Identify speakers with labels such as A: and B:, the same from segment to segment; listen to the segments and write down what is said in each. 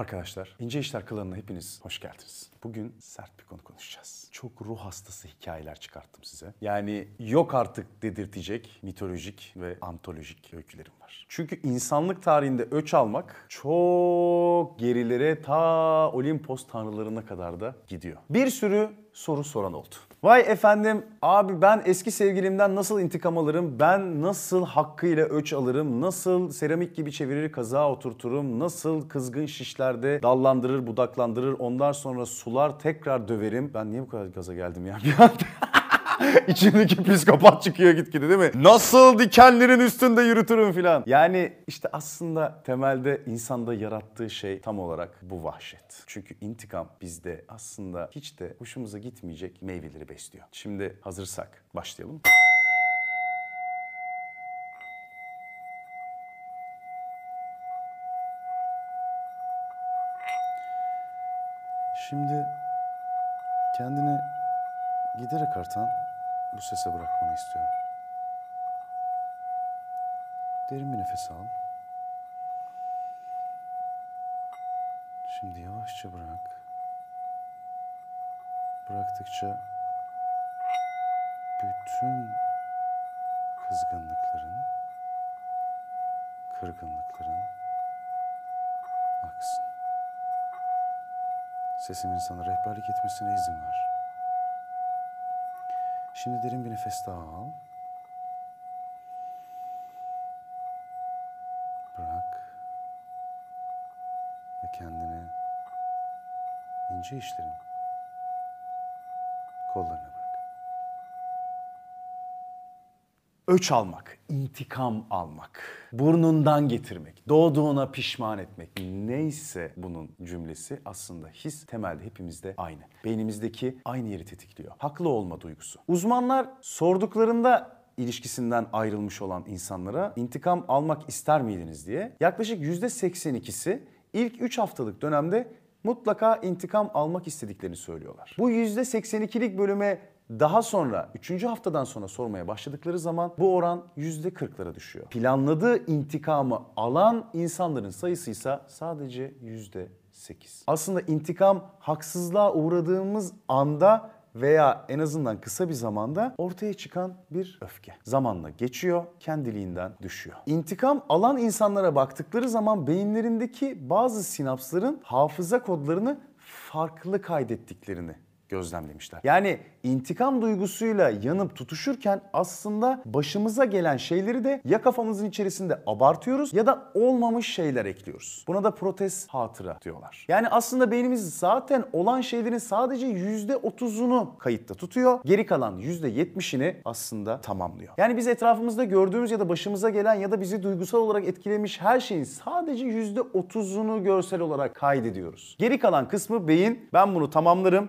A: Arkadaşlar, İnce İşler Kılığı'na hepiniz hoş geldiniz. Bugün sert bir konu konuşacağız. Çok ruh hastası hikayeler çıkarttım size. Yani yok artık dedirtecek mitolojik ve antolojik öykülerim var. Çünkü insanlık tarihinde öç almak çok gerilere ta Olimpos tanrılarına kadar da gidiyor. Bir sürü soru soran oldu. Vay efendim abi ben eski sevgilimden nasıl intikam alırım? Ben nasıl hakkıyla öç alırım? Nasıl seramik gibi çevirir kazağa oturturum? Nasıl kızgın şişlerde dallandırır budaklandırır? Ondan sonra sular tekrar döverim. Ben niye bu kadar gaza geldim ya bir anda? İçimdeki psikopat çıkıyor gitgide değil mi? Nasıl dikenlerin üstünde yürütürüm filan. Yani işte aslında temelde insanda yarattığı şey tam olarak bu vahşet. Çünkü intikam bizde aslında hiç de hoşumuza gitmeyecek meyveleri besliyor. Şimdi hazırsak başlayalım. Şimdi kendini giderek artan bu sese bırakmanı istiyorum. Derin bir nefes al. Şimdi yavaşça bırak. Bıraktıkça bütün kızgınlıkların, kırgınlıkların aksın. Sesimin sana rehberlik etmesine izin ver. Şimdi derin bir nefes daha al. Bırak. Ve kendini ince işlerin kollarına Öç almak, intikam almak, burnundan getirmek, doğduğuna pişman etmek neyse bunun cümlesi aslında his temelde hepimizde aynı. Beynimizdeki aynı yeri tetikliyor. Haklı olma duygusu. Uzmanlar sorduklarında ilişkisinden ayrılmış olan insanlara intikam almak ister miydiniz diye yaklaşık %82'si ilk 3 haftalık dönemde mutlaka intikam almak istediklerini söylüyorlar. Bu %82'lik bölüme daha sonra 3. haftadan sonra sormaya başladıkları zaman bu oran %40'lara düşüyor. Planladığı intikamı alan insanların sayısı ise sadece %8. Aslında intikam haksızlığa uğradığımız anda veya en azından kısa bir zamanda ortaya çıkan bir öfke. Zamanla geçiyor, kendiliğinden düşüyor. İntikam alan insanlara baktıkları zaman beyinlerindeki bazı sinapsların hafıza kodlarını farklı kaydettiklerini gözlemlemişler. Yani intikam duygusuyla yanıp tutuşurken aslında başımıza gelen şeyleri de ya kafamızın içerisinde abartıyoruz ya da olmamış şeyler ekliyoruz. Buna da protez hatıra diyorlar. Yani aslında beynimiz zaten olan şeylerin sadece %30'unu kayıtta tutuyor. Geri kalan %70'ini aslında tamamlıyor. Yani biz etrafımızda gördüğümüz ya da başımıza gelen ya da bizi duygusal olarak etkilemiş her şeyin sadece %30'unu görsel olarak kaydediyoruz. Geri kalan kısmı beyin ben bunu tamamlarım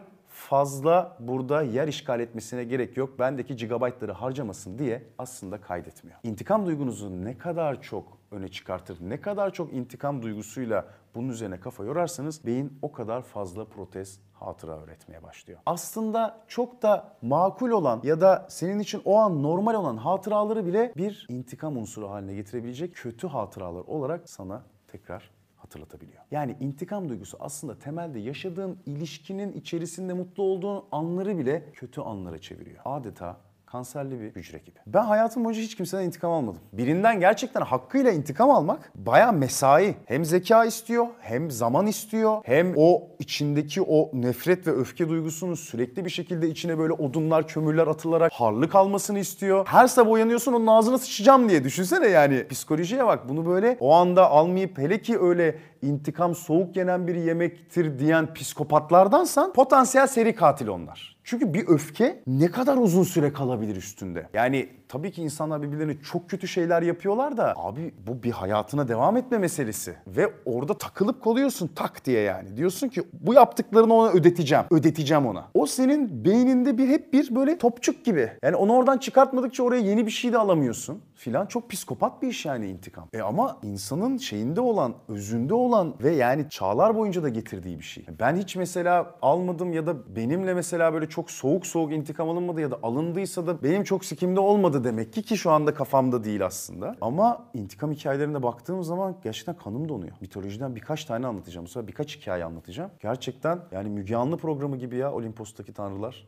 A: fazla burada yer işgal etmesine gerek yok. Bendeki gigabaytları harcamasın diye aslında kaydetmiyor. İntikam duygunuzu ne kadar çok öne çıkartır, ne kadar çok intikam duygusuyla bunun üzerine kafa yorarsanız beyin o kadar fazla protez hatıra öğretmeye başlıyor. Aslında çok da makul olan ya da senin için o an normal olan hatıraları bile bir intikam unsuru haline getirebilecek kötü hatıralar olarak sana tekrar hatırlatabiliyor. Yani intikam duygusu aslında temelde yaşadığın ilişkinin içerisinde mutlu olduğun anları bile kötü anlara çeviriyor. Adeta kanserli bir hücre gibi. Ben hayatım boyunca hiç kimseden intikam almadım. Birinden gerçekten hakkıyla intikam almak baya mesai. Hem zeka istiyor, hem zaman istiyor, hem o içindeki o nefret ve öfke duygusunun sürekli bir şekilde içine böyle odunlar, kömürler atılarak harlı kalmasını istiyor. Her sabah uyanıyorsun onun ağzına sıçacağım diye düşünsene yani. Psikolojiye bak bunu böyle o anda almayıp hele ki öyle intikam soğuk yenen bir yemektir diyen psikopatlardansan potansiyel seri katil onlar. Çünkü bir öfke ne kadar uzun süre kalabilir üstünde? Yani tabii ki insanlar birbirlerine çok kötü şeyler yapıyorlar da abi bu bir hayatına devam etme meselesi. Ve orada takılıp kalıyorsun tak diye yani. Diyorsun ki bu yaptıklarını ona ödeteceğim. Ödeteceğim ona. O senin beyninde bir hep bir böyle topçuk gibi. Yani onu oradan çıkartmadıkça oraya yeni bir şey de alamıyorsun filan. Çok psikopat bir iş yani intikam. E ama insanın şeyinde olan, özünde olan ve yani çağlar boyunca da getirdiği bir şey. Ben hiç mesela almadım ya da benimle mesela böyle çok soğuk soğuk intikam alınmadı ya da alındıysa da benim çok sikimde olmadı demek ki ki şu anda kafamda değil aslında. Ama intikam hikayelerine baktığım zaman gerçekten kanım donuyor. Mitolojiden birkaç tane anlatacağım. Bu birkaç hikaye anlatacağım. Gerçekten yani Müge Anlı programı gibi ya Olimpos'taki tanrılar.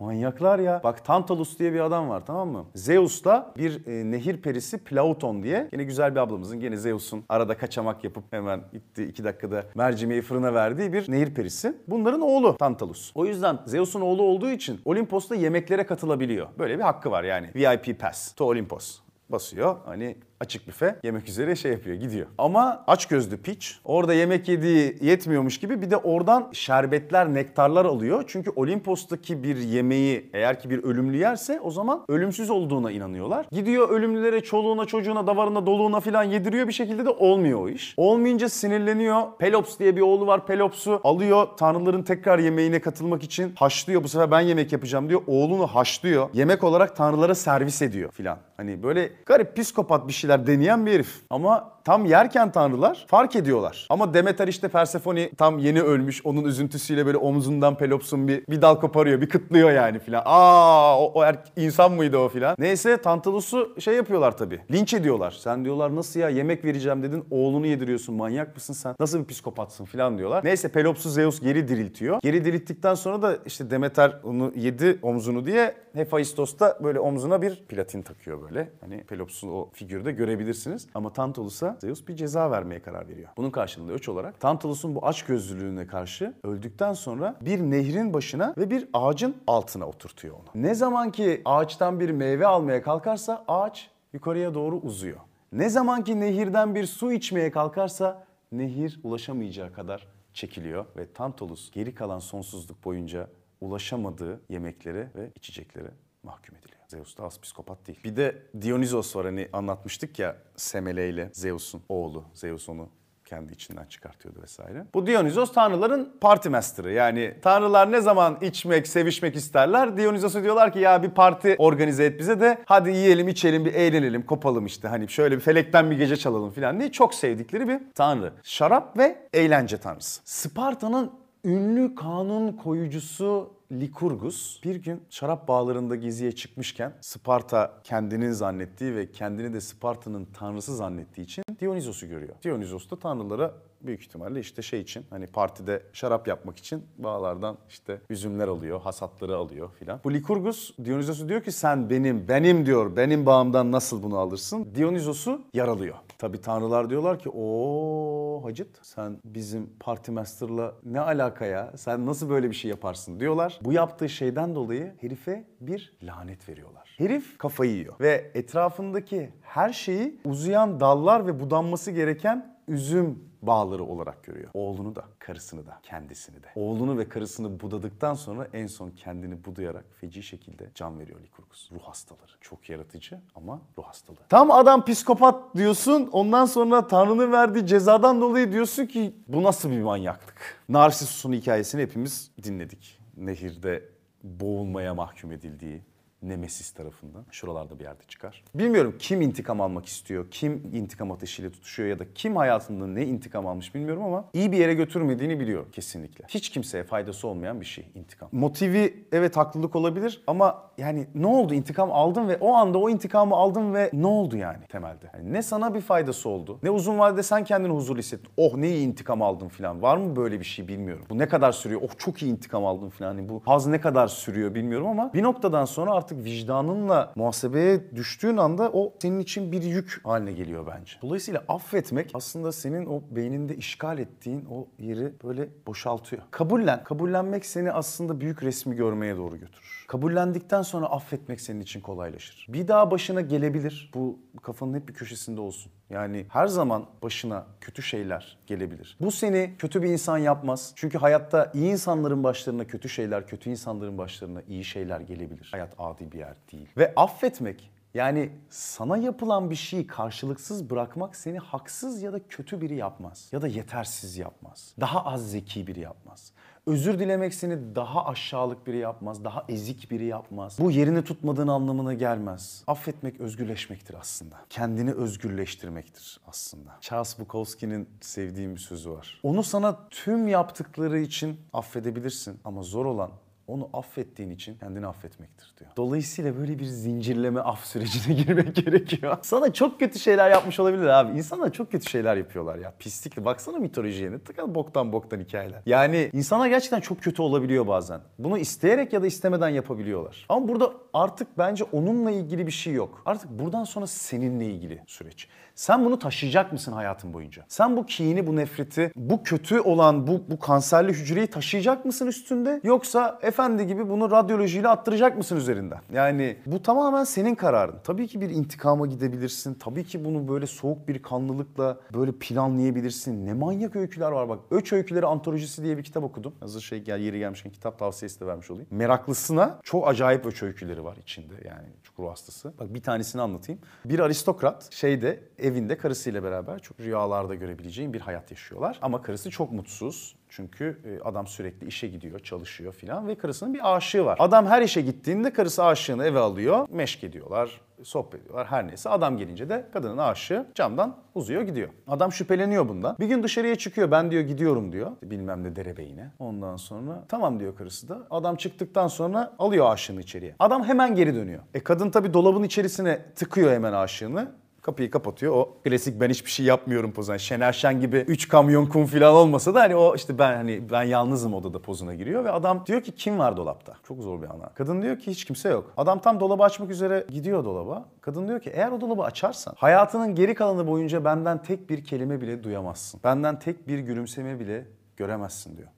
A: Manyaklar ya. Bak Tantalus diye bir adam var tamam mı? Zeus'la bir e, nehir perisi Plauton diye. Yine güzel bir ablamızın gene Zeus'un arada kaçamak yapıp hemen gitti iki dakikada mercimeği fırına verdiği bir nehir perisi. Bunların oğlu Tantalus. O yüzden Zeus'un oğlu olduğu için Olimpos'ta yemeklere katılabiliyor. Böyle bir hakkı var yani. VIP pass to Olympus basıyor. Hani açık büfe yemek üzere şey yapıyor gidiyor. Ama aç gözlü piç orada yemek yediği yetmiyormuş gibi bir de oradan şerbetler, nektarlar alıyor. Çünkü Olimpos'taki bir yemeği eğer ki bir ölümlü yerse o zaman ölümsüz olduğuna inanıyorlar. Gidiyor ölümlülere, çoluğuna, çocuğuna, davarına, doluğuna falan yediriyor bir şekilde de olmuyor o iş. Olmayınca sinirleniyor. Pelops diye bir oğlu var. Pelops'u alıyor tanrıların tekrar yemeğine katılmak için haşlıyor. Bu sefer ben yemek yapacağım diyor. Oğlunu haşlıyor. Yemek olarak tanrılara servis ediyor filan. Hani böyle garip psikopat bir şeyler deneyen bir herif. Ama tam yerken tanrılar fark ediyorlar. Ama Demeter işte Persefone tam yeni ölmüş. Onun üzüntüsüyle böyle omzundan Pelops'un bir, bir dal koparıyor, bir kıtlıyor yani filan. Aa o, o er, insan mıydı o filan. Neyse Tantalus'u şey yapıyorlar tabii. Linç ediyorlar. Sen diyorlar nasıl ya yemek vereceğim dedin oğlunu yediriyorsun manyak mısın sen? Nasıl bir psikopatsın filan diyorlar. Neyse Pelops'u Zeus geri diriltiyor. Geri dirilttikten sonra da işte Demeter onu yedi omzunu diye Hephaistos da böyle omzuna bir platin takıyor böyle. Hani Pelops'un o figürde görebilirsiniz. Ama Tantalus'a Zeus bir ceza vermeye karar veriyor. Bunun karşılığında öç olarak Tantalus'un bu açgözlülüğüne karşı öldükten sonra bir nehrin başına ve bir ağacın altına oturtuyor onu. Ne zaman ki ağaçtan bir meyve almaya kalkarsa ağaç yukarıya doğru uzuyor. Ne zaman ki nehirden bir su içmeye kalkarsa nehir ulaşamayacağı kadar çekiliyor ve Tantalus geri kalan sonsuzluk boyunca ulaşamadığı yemeklere ve içeceklere mahkum ediliyor. Zeus da az psikopat değil. Bir de Dionysos var hani anlatmıştık ya Semele ile Zeus'un oğlu. Zeus onu kendi içinden çıkartıyordu vesaire. Bu Dionysos tanrıların parti master'ı. Yani tanrılar ne zaman içmek, sevişmek isterler Dionysos'a diyorlar ki ya bir parti organize et bize de hadi yiyelim, içelim, bir eğlenelim, kopalım işte. Hani şöyle bir felekten bir gece çalalım falan diye çok sevdikleri bir tanrı. Şarap ve eğlence tanrısı. Sparta'nın ünlü kanun koyucusu Likurgus bir gün şarap bağlarında geziye çıkmışken Sparta kendinin zannettiği ve kendini de Sparta'nın tanrısı zannettiği için Dionysos'u görüyor. Dionysos da tanrılara büyük ihtimalle işte şey için hani partide şarap yapmak için bağlardan işte üzümler alıyor, hasatları alıyor filan. Bu Likurgus Dionysos'u diyor ki sen benim, benim diyor, benim bağımdan nasıl bunu alırsın? Dionysos'u yaralıyor. Tabi tanrılar diyorlar ki o hacıt sen bizim parti master'la ne alaka ya? Sen nasıl böyle bir şey yaparsın diyorlar. Bu yaptığı şeyden dolayı herife bir lanet veriyorlar. Herif kafayı yiyor ve etrafındaki her şeyi uzayan dallar ve budanması gereken üzüm bağları olarak görüyor. Oğlunu da, karısını da, kendisini de. Oğlunu ve karısını budadıktan sonra en son kendini budayarak feci şekilde can veriyor Likurgus. Ruh hastaları. Çok yaratıcı ama ruh hastalığı. Tam adam psikopat diyorsun. Ondan sonra Tanrı'nın verdiği cezadan dolayı diyorsun ki bu nasıl bir manyaklık? Narsissus'un hikayesini hepimiz dinledik. Nehirde boğulmaya mahkum edildiği, Nemesis tarafından. Şuralarda bir yerde çıkar. Bilmiyorum kim intikam almak istiyor, kim intikam ateşiyle tutuşuyor ya da kim hayatında ne intikam almış bilmiyorum ama iyi bir yere götürmediğini biliyor kesinlikle. Hiç kimseye faydası olmayan bir şey intikam. Motivi evet haklılık olabilir ama yani ne oldu intikam aldın ve o anda o intikamı aldın ve ne oldu yani temelde? Yani ne sana bir faydası oldu ne uzun vadede sen kendini huzurlu hissettin. Oh ne iyi intikam aldın falan. Var mı böyle bir şey bilmiyorum. Bu ne kadar sürüyor? Oh çok iyi intikam aldın falan. Yani bu haz ne kadar sürüyor bilmiyorum ama bir noktadan sonra artık vicdanınla muhasebeye düştüğün anda o senin için bir yük haline geliyor bence. Dolayısıyla affetmek aslında senin o beyninde işgal ettiğin o yeri böyle boşaltıyor. Kabullen. Kabullenmek seni aslında büyük resmi görmeye doğru götürür. Kabullendikten sonra affetmek senin için kolaylaşır. Bir daha başına gelebilir. Bu kafanın hep bir köşesinde olsun. Yani her zaman başına kötü şeyler gelebilir. Bu seni kötü bir insan yapmaz. Çünkü hayatta iyi insanların başlarına kötü şeyler, kötü insanların başlarına iyi şeyler gelebilir. Hayat adi bir yer değil. Ve affetmek yani sana yapılan bir şeyi karşılıksız bırakmak seni haksız ya da kötü biri yapmaz. Ya da yetersiz yapmaz. Daha az zeki biri yapmaz. Özür dilemek seni daha aşağılık biri yapmaz, daha ezik biri yapmaz. Bu yerini tutmadığın anlamına gelmez. Affetmek özgürleşmektir aslında. Kendini özgürleştirmektir aslında. Charles Bukowski'nin sevdiğim bir sözü var. Onu sana tüm yaptıkları için affedebilirsin ama zor olan onu affettiğin için kendini affetmektir diyor. Dolayısıyla böyle bir zincirleme af sürecine girmek gerekiyor. Sana çok kötü şeyler yapmış olabilir abi. İnsanlar çok kötü şeyler yapıyorlar ya. Pislikli. Baksana mitolojiye ne tıkan boktan boktan hikayeler. Yani insanlar gerçekten çok kötü olabiliyor bazen. Bunu isteyerek ya da istemeden yapabiliyorlar. Ama burada artık bence onunla ilgili bir şey yok. Artık buradan sonra seninle ilgili süreç. Sen bunu taşıyacak mısın hayatın boyunca? Sen bu kini, bu nefreti, bu kötü olan bu, bu kanserli hücreyi taşıyacak mısın üstünde? Yoksa efendi gibi bunu radyolojiyle attıracak mısın üzerinden? Yani bu tamamen senin kararın. Tabii ki bir intikama gidebilirsin. Tabii ki bunu böyle soğuk bir kanlılıkla böyle planlayabilirsin. Ne manyak öyküler var bak. Öç Öyküleri Antolojisi diye bir kitap okudum. Hazır şey gel yeri gelmişken kitap tavsiyesi de vermiş olayım. Meraklısına çok acayip öç öyküleri var içinde yani çok ruh hastası. Bak bir tanesini anlatayım. Bir aristokrat şeyde evinde karısıyla beraber çok rüyalarda görebileceğin bir hayat yaşıyorlar. Ama karısı çok mutsuz. Çünkü e, adam sürekli işe gidiyor, çalışıyor filan ve karısının bir aşığı var. Adam her işe gittiğinde karısı aşığını eve alıyor, meşk ediyorlar, sohbet ediyorlar her neyse. Adam gelince de kadının aşığı camdan uzuyor gidiyor. Adam şüpheleniyor bundan. Bir gün dışarıya çıkıyor ben diyor gidiyorum diyor. Bilmem ne derebeyine. Ondan sonra tamam diyor karısı da. Adam çıktıktan sonra alıyor aşığını içeriye. Adam hemen geri dönüyor. E kadın tabii dolabın içerisine tıkıyor hemen aşığını. Kapıyı kapatıyor. O klasik ben hiçbir şey yapmıyorum pozuna. Yani Şener Şen gibi 3 kamyon kum falan olmasa da hani o işte ben hani ben yalnızım odada pozuna giriyor ve adam diyor ki kim var dolapta? Çok zor bir ana. Kadın diyor ki hiç kimse yok. Adam tam dolabı açmak üzere gidiyor dolaba. Kadın diyor ki eğer o dolabı açarsan hayatının geri kalanı boyunca benden tek bir kelime bile duyamazsın. Benden tek bir gülümseme bile göremezsin diyor.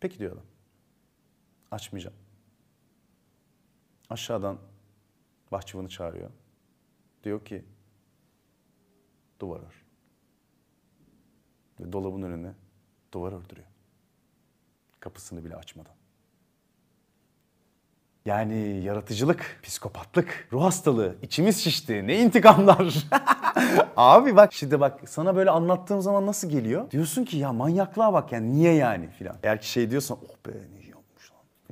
A: Peki diyor adam. Açmayacağım. Aşağıdan bahçıvanı çağırıyor. Diyor ki duvar ör. Ve dolabın önüne duvar ördürüyor. Kapısını bile açmadan. Yani yaratıcılık, psikopatlık, ruh hastalığı, içimiz şişti, ne intikamlar. Abi bak şimdi bak sana böyle anlattığım zaman nasıl geliyor? Diyorsun ki ya manyaklığa bak yani niye yani filan. Eğer ki şey diyorsan oh be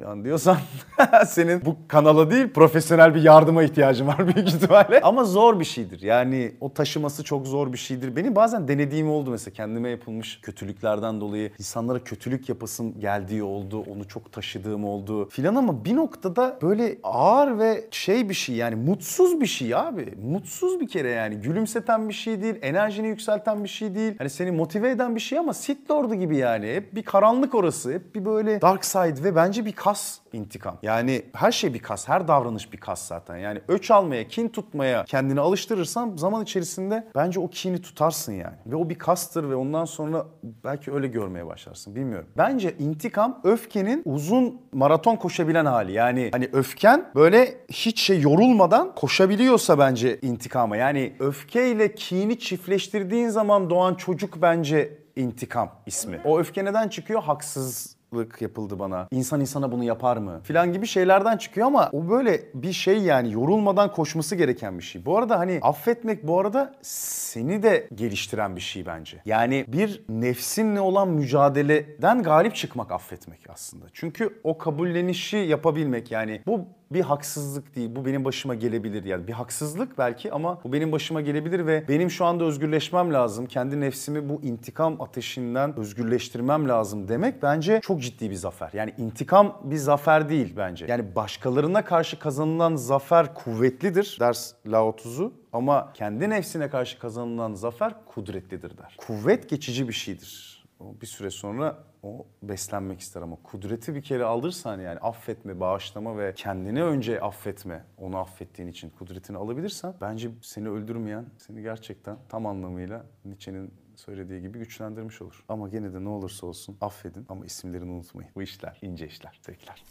A: falan diyorsan senin bu kanala değil profesyonel bir yardıma ihtiyacın var büyük ihtimalle. Ama zor bir şeydir. Yani o taşıması çok zor bir şeydir. Benim bazen denediğim oldu mesela kendime yapılmış kötülüklerden dolayı insanlara kötülük yapasım geldiği oldu. Onu çok taşıdığım oldu filan ama bir noktada böyle ağır ve şey bir şey yani mutsuz bir şey abi. Mutsuz bir kere yani. Gülümseten bir şey değil, enerjini yükselten bir şey değil. Hani seni motive eden bir şey ama Sith Lord'u gibi yani. Hep bir karanlık orası. Hep bir böyle dark side ve bence bir kas intikam. Yani her şey bir kas, her davranış bir kas zaten. Yani öç almaya, kin tutmaya kendini alıştırırsan zaman içerisinde bence o kini tutarsın yani. Ve o bir kastır ve ondan sonra belki öyle görmeye başlarsın. Bilmiyorum. Bence intikam öfkenin uzun maraton koşabilen hali. Yani hani öfken böyle hiç şey yorulmadan koşabiliyorsa bence intikama. Yani öfkeyle kini çiftleştirdiğin zaman doğan çocuk bence intikam ismi. O öfke neden çıkıyor? Haksız lık yapıldı bana. İnsan insana bunu yapar mı? Filan gibi şeylerden çıkıyor ama o böyle bir şey yani yorulmadan koşması gereken bir şey. Bu arada hani affetmek bu arada seni de geliştiren bir şey bence. Yani bir nefsinle olan mücadeleden galip çıkmak affetmek aslında. Çünkü o kabullenişi yapabilmek yani bu bir haksızlık değil. Bu benim başıma gelebilir yani. Bir haksızlık belki ama bu benim başıma gelebilir ve benim şu anda özgürleşmem lazım. Kendi nefsimi bu intikam ateşinden özgürleştirmem lazım demek bence çok ciddi bir zafer. Yani intikam bir zafer değil bence. Yani başkalarına karşı kazanılan zafer kuvvetlidir ders Lao Tzu ama kendi nefsine karşı kazanılan zafer kudretlidir der. Kuvvet geçici bir şeydir. O bir süre sonra o beslenmek ister ama kudreti bir kere alırsan yani affetme, bağışlama ve kendini önce affetme, onu affettiğin için kudretini alabilirsen bence seni öldürmeyen, seni gerçekten tam anlamıyla Nietzsche'nin söylediği gibi güçlendirmiş olur. Ama gene de ne olursa olsun affedin ama isimlerini unutmayın. Bu işler ince işler. Sevgiler.